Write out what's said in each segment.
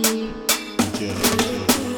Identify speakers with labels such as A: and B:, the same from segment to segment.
A: Yeah.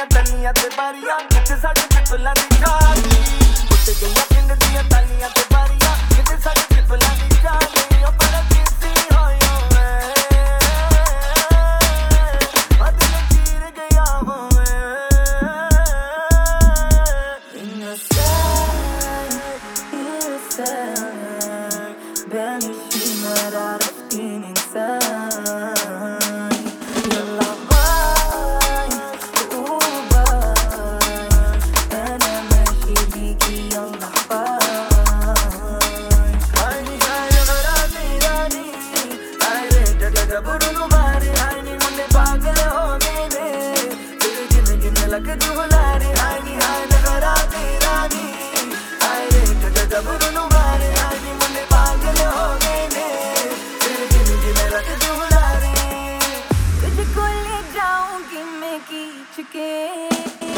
B: ਦੀਆਂ ਤਲੀਆਂ ਤੇ ਬਾਰੀਆਂ ਕਿੱਥੇ ਸਾਡੇ ਪਿੱਪਲਾਂ ਦੀ ਚਾਲੀ ਉੱਤੇ ਗਈਆਂ ਪਿੰਡ ਦੀਆਂ ਤਲੀਆਂ ਤੇ ਬਾਰੀਆਂ ਕਿੱਥੇ ਸਾਡੇ ਪਿੱਪਲਾਂ ਦੀ ਚਾਲੀ ਉਹ ਪਰ ਕਿਸੀ ਹੋਇਆ ਮੈਂ ਅਦਲ ਚੀਰ ਗਿਆ ਹੋਵੇ in a star in a star vanishing out of in inside ਰਬੜੂ ਮਾਰੇ ਆਈ ਨੀ ਮੁੰਡੇ ਪਾਗਲ ਹੋ ਗਏ ਨੇ ਤੇਰੇ ਜਿੰਨੇ ਜਿੰਨੇ ਲੱਗ ਜੁਲਾਰੇ ਆਈ ਨੀ ਆਈ ਨਗਰਾ ਤੇਰਾ ਨੀ ਆਈ ਰੇ ਜਦ ਰਬੜੂ ਮਾਰੇ ਆਈ ਨੀ ਮੁੰਡੇ ਪਾਗਲ ਹੋ ਗਏ ਨੇ ਤੇਰੇ ਜਿੰਨੇ ਜਿੰਨੇ ਲੱਗ ਜੁਲਾਰੇ तुझको ले जाऊंगी मैं खींच के